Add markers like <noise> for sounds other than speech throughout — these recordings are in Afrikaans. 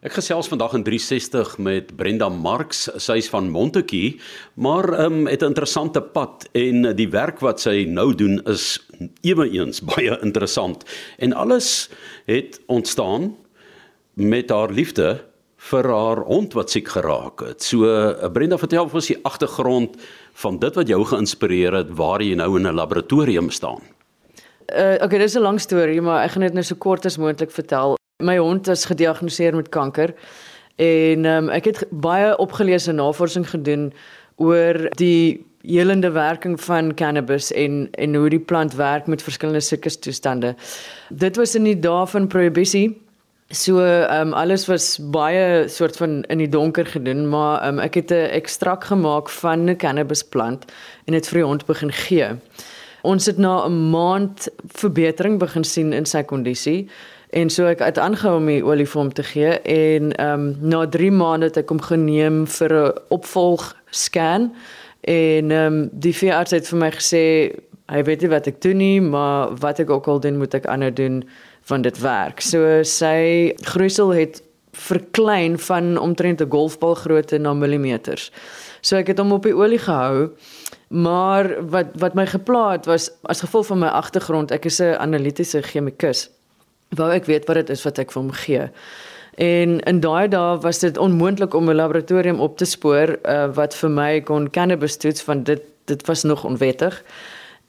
Ek gesels vandag in 360 met Brenda Marx, sy's van Montetjie, maar um, het 'n interessante pad en die werk wat sy nou doen is eweens <laughs> baie interessant. En alles het ontstaan met haar liefde vir haar hond wat siek geraak het. So eh, Brenda, vertel vir ons die agtergrond van dit wat jou geïnspireer het waar jy nou in 'n laboratorium staan. Uh, okay, dis 'n lang storie, maar ek gaan dit nou so kort as moontlik vertel. My hond is gediagnoseer met kanker en um, ek het baie opgeleese navorsing gedoen oor die helende werking van cannabis en en hoe die plant werk met verskillende siektestoestande. Dit was in die dae van prohibisie. So ehm um, alles was baie soort van in die donker gedoen, maar ehm um, ek het 'n ekstrak gemaak van 'n cannabisplant en dit vir die hond begin gee. Ons het na 'n maand verbetering begin sien in sy kondisie. En so ek het aangehou om die olie vir hom te gee en ehm um, na 3 maande het ek hom geneem vir 'n opvolg scan en ehm um, die veearts het vir my gesê hy weet nie wat ek doen nie, maar wat ek ook al doen moet ek aanhou doen van dit werk. So sy groeisel het verklein van omtrent 'n golfbal grootte na millimeters. So ek het hom op die olie gehou. Maar wat wat my gepla het was as gevolg van my agtergrond, ek is 'n analitiese chemikus wou ek weet wat dit is wat ek vir hom gee. En in daai dae was dit onmoontlik om 'n laboratorium op te spoor uh, wat vir my kon cannabis toets van dit dit was nog onwettig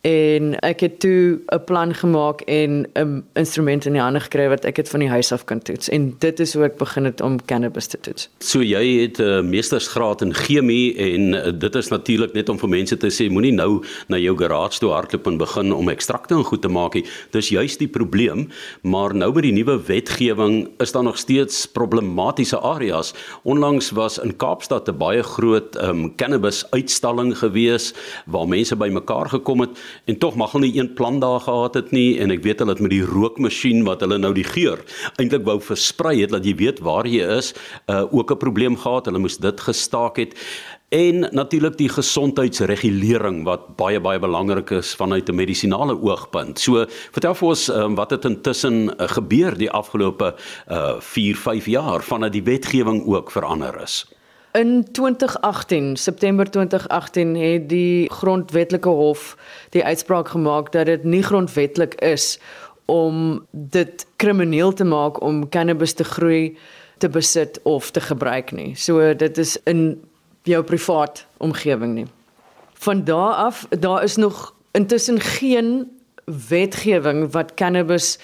en ek het toe 'n plan gemaak en 'n instrument in die hande gekry wat ek dit van die huis af kan toets en dit is hoe ek begin het om cannabis te toets. So jy het 'n uh, meestersgraad in chemie en uh, dit is natuurlik net om vir mense te sê moenie nou na jou garage toe hardloop en begin om ekstrakte en goed te maak nie. Dis juist die probleem, maar nou met die nuwe wetgewing is daar nog steeds problematiese areas. Onlangs was in Kaapstad 'n baie groot um, cannabis uitstalling gewees waar mense bymekaar gekom het en tog mag hulle nie een plan daar gehad het nie en ek weet hulle het met die rookmasjien wat hulle nou die geur eintlik wou versprei het dat jy weet waar jy is uh, ook 'n probleem gehad hulle moes dit gestaak het en natuurlik die gesondheidsregulering wat baie baie belangrik is vanuit 'n medisinale oogpunt. So vertel vir ons um, wat het intussen uh, gebeur die afgelope uh, 4, 5 jaar vandat die wetgewing ook verander is. In 2018, September 2018 het die grondwetlike hof die uitspraak gemaak dat dit nie grondwetlik is om dit krimineel te maak om cannabis te groei, te besit of te gebruik nie. So dit is in jou privaat omgewing nie. Van daar af, daar is nog intussen geen wetgewing wat cannabis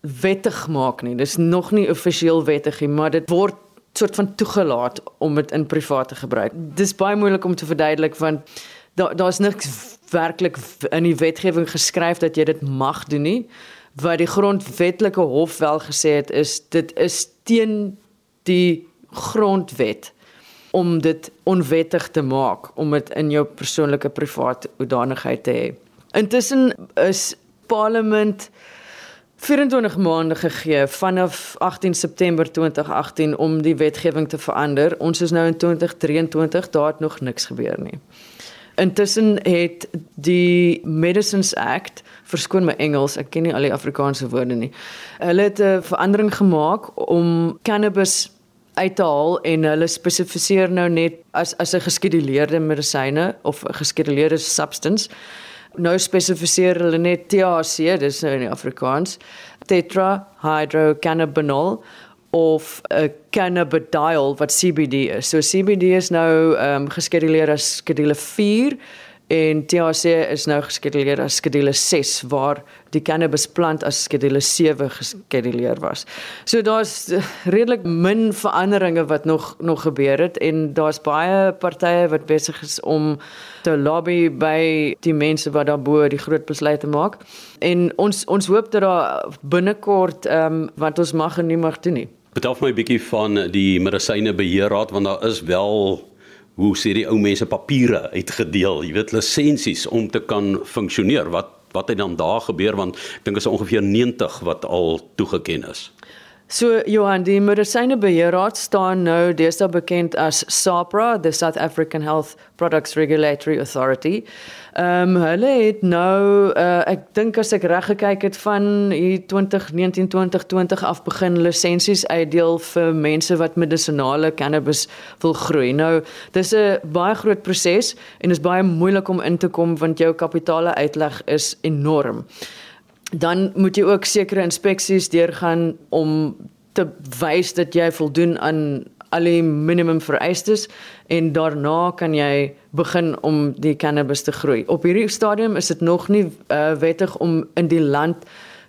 wettig maak nie. Dis nog nie offisieel wettig nie, maar dit word soort van toegelaat om dit in privaat te gebruik. Dis baie moeilik om te verduidelik want daar daar's niks werklik in die wetgewing geskryf dat jy dit mag doen nie. Wat die grondwetlike hof wel gesê het is dit is teen die grondwet om dit onwettig te maak om dit in jou persoonlike privaat hoedanigheid te hê. Intussen is parlement 24 maande gegee vanaf 18 September 2018 om die wetgewing te verander. Ons is nou in 2023, daar het nog niks gebeur nie. Intussen het die Medicines Act, verskoon my Engels, ek ken nie al die Afrikaanse woorde nie. Hulle het 'n verandering gemaak om cannabis uit te haal en hulle spesifiseer nou net as as 'n geskeduleerde medisyne of 'n geskeduleerde substance nou spesifiseer hulle net THC, dis nou in Afrikaans, tetrahydrocannabinol of 'n cannabidiol wat CBD is. So CBD is nou ehm um, geskeduleer as skedule 4 en THC is nou geskeduleer as skedule 6 waar die cannabis plant as skedule 7 geskeduleer was. So daar's redelik min veranderinge wat nog nog gebeur het en daar's baie partye wat besig is om te lobby by die mense wat daarbo die groot besluite maak. En ons ons hoop dat daar binnekort ehm um, wat ons mag en nie mag doen nie. Betel my 'n bietjie van die medisyne beheerraad want daar is wel hoe sê die ou mense papiere uitgedeel, jy weet lisensies om te kan funksioneer. Wat wat het dan daar gebeur want ek dink is ongeveer 90 wat al toegeken is. So Johan, die medisynebeheerraad staan nou deesdae bekend as SAHPRA, the South African Health Products Regulatory Authority. Ehm um, hulle het nou uh, ek dink as ek reg gekyk het van hier 2019 2020 af begin lisensies uitdeel vir mense wat medisinale cannabis wil groei. Nou, dis 'n baie groot proses en is baie moeilik om in te kom want jou kapitale uitleg is enorm dan moet jy ook sekere inspeksies deurgaan om te wys dat jy voldoen aan al die minimum vereistes en daarna kan jy begin om die cannabis te groei. Op hierdie stadium is dit nog nie uh, wettig om in die land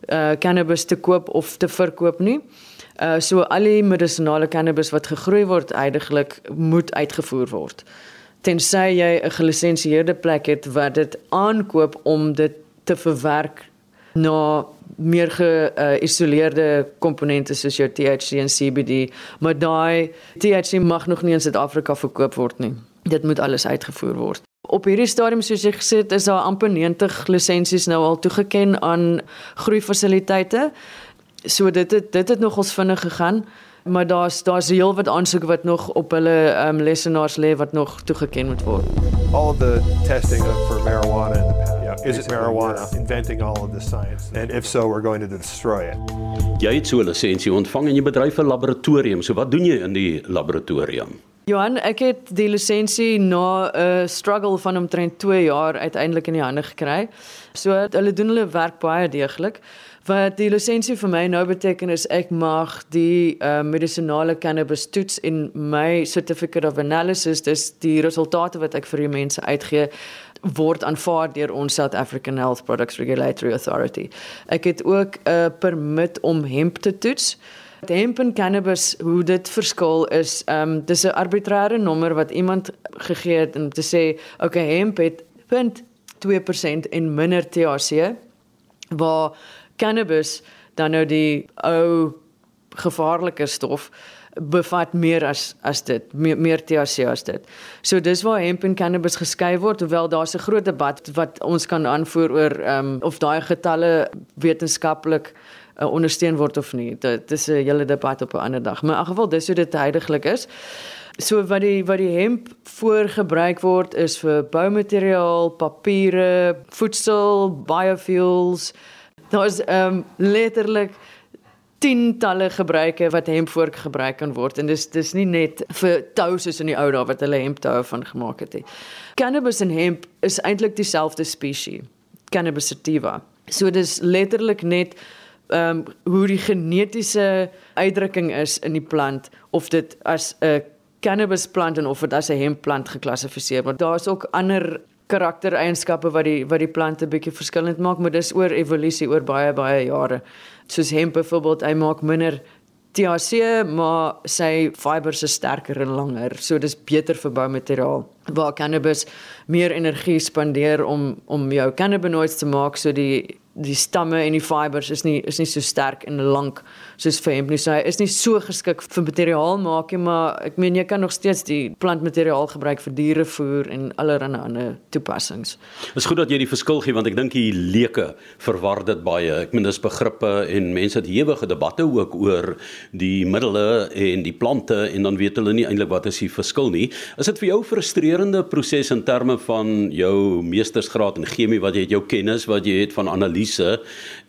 uh, cannabis te koop of te verkoop nie. Uh, so al die medisonale cannabis wat gegroei word, eintlik moet uitgevoer word. Tensy jy 'n gelisensieerde plek het wat dit aankoop om dit te verwerk na meer geïsoleerde uh, komponente soos jou THC en CBD, maar daai THC mag nog nie in Suid-Afrika verkoop word nie. Dit moet alles uitgevoer word. Op hierdie stadium soos jy gesê het, is daar amper 90 lisensies nou al toegeken aan groeifasiliteite. So dit het dit het nogals vinnig gegaan, maar daar's daar's heelwat aansoeke wat nog op hulle um, lesenaars lê wat nog toegeken moet word. All the testing for marijuana past is it marijuana inventing all of this science? And if so, we're going to destroy it. Jy het so 'n lisensie ontvang en jy bedryf 'n laboratorium. So wat doen jy in die laboratorium? Johan, ek het die lisensie na 'n struggle van omtrent 2 jaar uiteindelik in die hande gekry. So hulle doen hulle werk baie deeglik. Wat die lisensie vir my nou beteken is ek mag die uh, medisinale cannabis toets in my certificate of analysis, dis die resultate wat ek vir die mense uitgee word aanvaar deur ons South African Health Products Regulatory Authority. Ek het ook 'n permit om hemp te toets. Hemp en cannabis, hoe dit verskil is, ehm um, dis 'n arbitreëre nommer wat iemand gegee het om te sê, okay, hemp het 0.2% en minder THC waar cannabis dan nou die ou gevaarlike stof bevat meer as as dit meer, meer THC as dit. So dis waar hemp en cannabis geskei word hoewel daar's 'n groot debat wat ons kan aanvoer oor ehm um, of daai getalle wetenskaplik uh, ondersteun word of nie. Dit is 'n hele debat op 'n ander dag. Maar in geval dis hoe dit heidaglik is. So wat die wat die hemp voorgebruik word is vir boumateriaal, papiere, voedsel, biofuels. Daar's ehm um, letterlik tientalle gebruike wat hempvork gebruik kan word en dis dis nie net vir tou soos in die ou dae wat hulle hemptou van gemaak het nie. Cannabis en hemp is eintlik dieselfde spesies, Cannabis sativa. So dis letterlik net ehm um, hoe die genetiese uitdrukking is in die plant of dit as 'n cannabis plant en of dit as 'n hempplant geklassifiseer word. Daar's ook ander karaktereienskappe wat die wat die plante bietjie verskillend maak, maar dis oor evolusie oor baie baie jare soos hemp byvoorbeeld, hy maak minder THC, maar sy fibers is sterker en langer, so dis beter vir boumateriaal. Waar cannabis meer energie spandeer om om jou cannabinoids te maak, so die die stamme en die fibers is nie is nie so sterk en lank soos vir hemp nie. So hy is nie so geskik vir materiaal maak nie, maar ek meen jy kan nog steeds die plantmateriaal gebruik vir dierevoer en allerlei ander toepassings. Is goed dat jy die verskil gee want ek dink die leuke verwar dit baie. Ek meen dis begrippe en mense het ewige debatte ook oor die middele en die plante en dan weet hulle nie eintlik wat is die verskil nie. Is dit vir jou frustrerende proses in terme van jou meestersgraad in chemie wat jy het jou kennis wat jy het van analise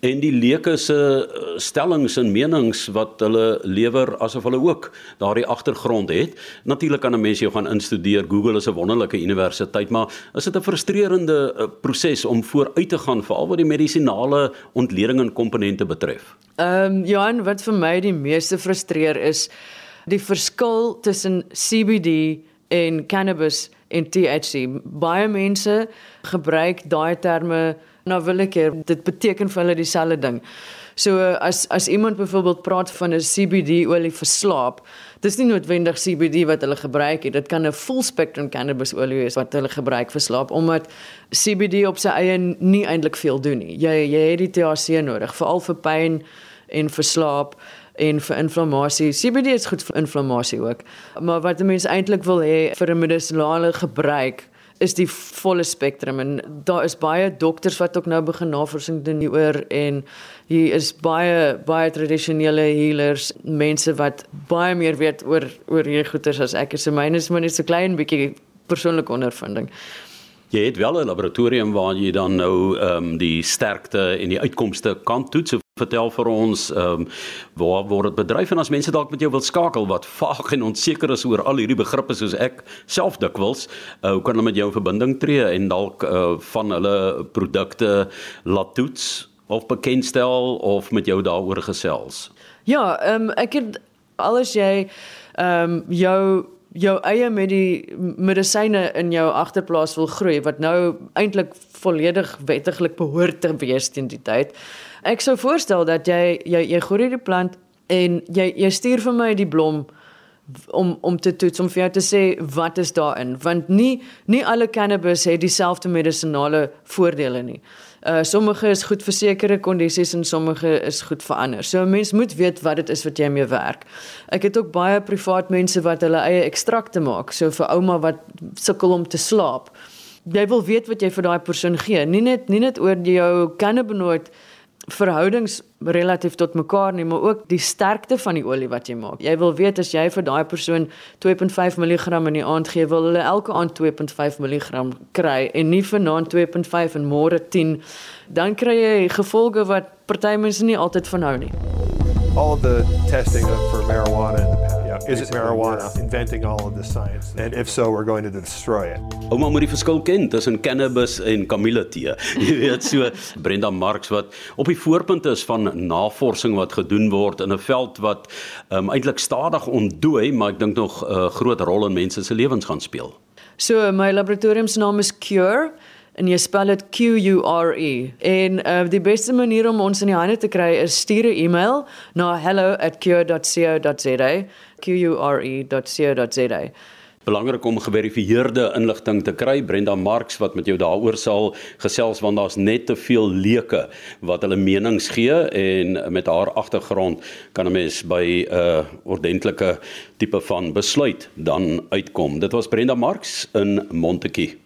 en die leuke se eh, stellings en menings wat hulle lewer asof hulle ook daardie agtergrond het. Natuurlik kan 'n mens jou gaan instudeer. Google is 'n wonderlike universiteit, maar is dit 'n frustrerende eh, proses om vooruit te gaan veral wat die medisinale ontleding en komponente betref? Ehm um, Johan, wat vir my die meeste frustreer is die verskil tussen CBD en cannabis en THC. Baie mense gebruik daai terme nou wil ek hier dit beteken vir hulle dieselfde ding. So as as iemand byvoorbeeld praat van 'n CBD olie vir slaap, dis nie noodwendig CBD wat hulle gebruik nie. Dit kan 'n full spectrum cannabis olie wees wat hulle gebruik vir slaap omdat CBD op sy eie nie eintlik veel doen nie. Jy jy het die THC nodig veral vir pyn en vir slaap en vir inflammasie. CBD is goed vir inflammasie ook. Maar wat mense eintlik wil hê vir 'n medisonale gebruik is die volle spektrum en daar is baie dokters wat ook nou begin navorsing doen hieroor en hier is baie baie tradisionele healers, mense wat baie meer weet oor oor hierdie goeters as ek. So myne is maar net so klein bietjie persoonlike ondervinding. Jy het wel 'n laboratorium waar jy dan nou ehm um, die sterkte en die uitkomste kan toets. Vertel vir ons ehm um, waar word dit bedryf en as mense dalk met jou wil skakel wat vaag en onseker is oor al hierdie begrippe soos ek self dikwels, uh, hoe kan hulle met jou in verbinding tree en dalk uh, van hulle produkte laat toets of bekendstel of met jou daaroor gesels? Ja, ehm um, ek het alles jy ehm um, jou jou eie met die medisyne in jou agterplaas wil groei wat nou eintlik volledig wettiglik behoort te wees teen die tyd. Ek sou voorstel dat jy jy jy groei die plant en jy jy stuur vir my die blom om om te toets om vir jou te sê wat is daarin want nie nie alle cannabis het dieselfde medisinale voordele nie. Uh sommige is goed vir sekere kondisies en sommige is goed vir ander. So 'n mens moet weet wat dit is wat jy mee werk. Ek het ook baie privaat mense wat hulle eie ekstrakte maak, so vir ouma wat sukkel om te slaap. Jy wil weet wat jy vir daai persoon gee, nie net nie net oor jou cannabinoid verhoudings relatief tot mekaar nie, maar ook die sterkte van die olie wat jy maak. Jy wil weet as jy vir daai persoon 2.5 mg in die aand gee, wil hulle elke aand 2.5 mg kry en nie vanaand 2.5 en môre 10, dan kry jy gevolge wat party mense nie altyd van hou nie. All the testing for marijuana past is it marijuana inventing all of this science? And if so, we're going to destroy it. Ouma moet die verskil ken tussen cannabis en kamilletee. <laughs> Jy weet so Brenda Marx wat op die voorpunt is van navorsing wat gedoen word in 'n veld wat um, eintlik stadig ontdooi, maar ek dink nog 'n uh, groot rol in mense se lewens gaan speel. So my laboratorium se naam is Cure en jy spel dit Q U R E. En uh, die beste manier om ons in die hande te kry is stuur 'n e-mail na hello@cure.co.za qure.co.za. Belangrik om geverifieerde inligting te kry. Brenda Marx wat met jou daaroor sal gesels want daar's net te veel leuke wat hulle menings gee en met haar agtergrond kan 'n mens by 'n uh, ordentlike tipe van besluit dan uitkom. Dit was Brenda Marx in Montetjie.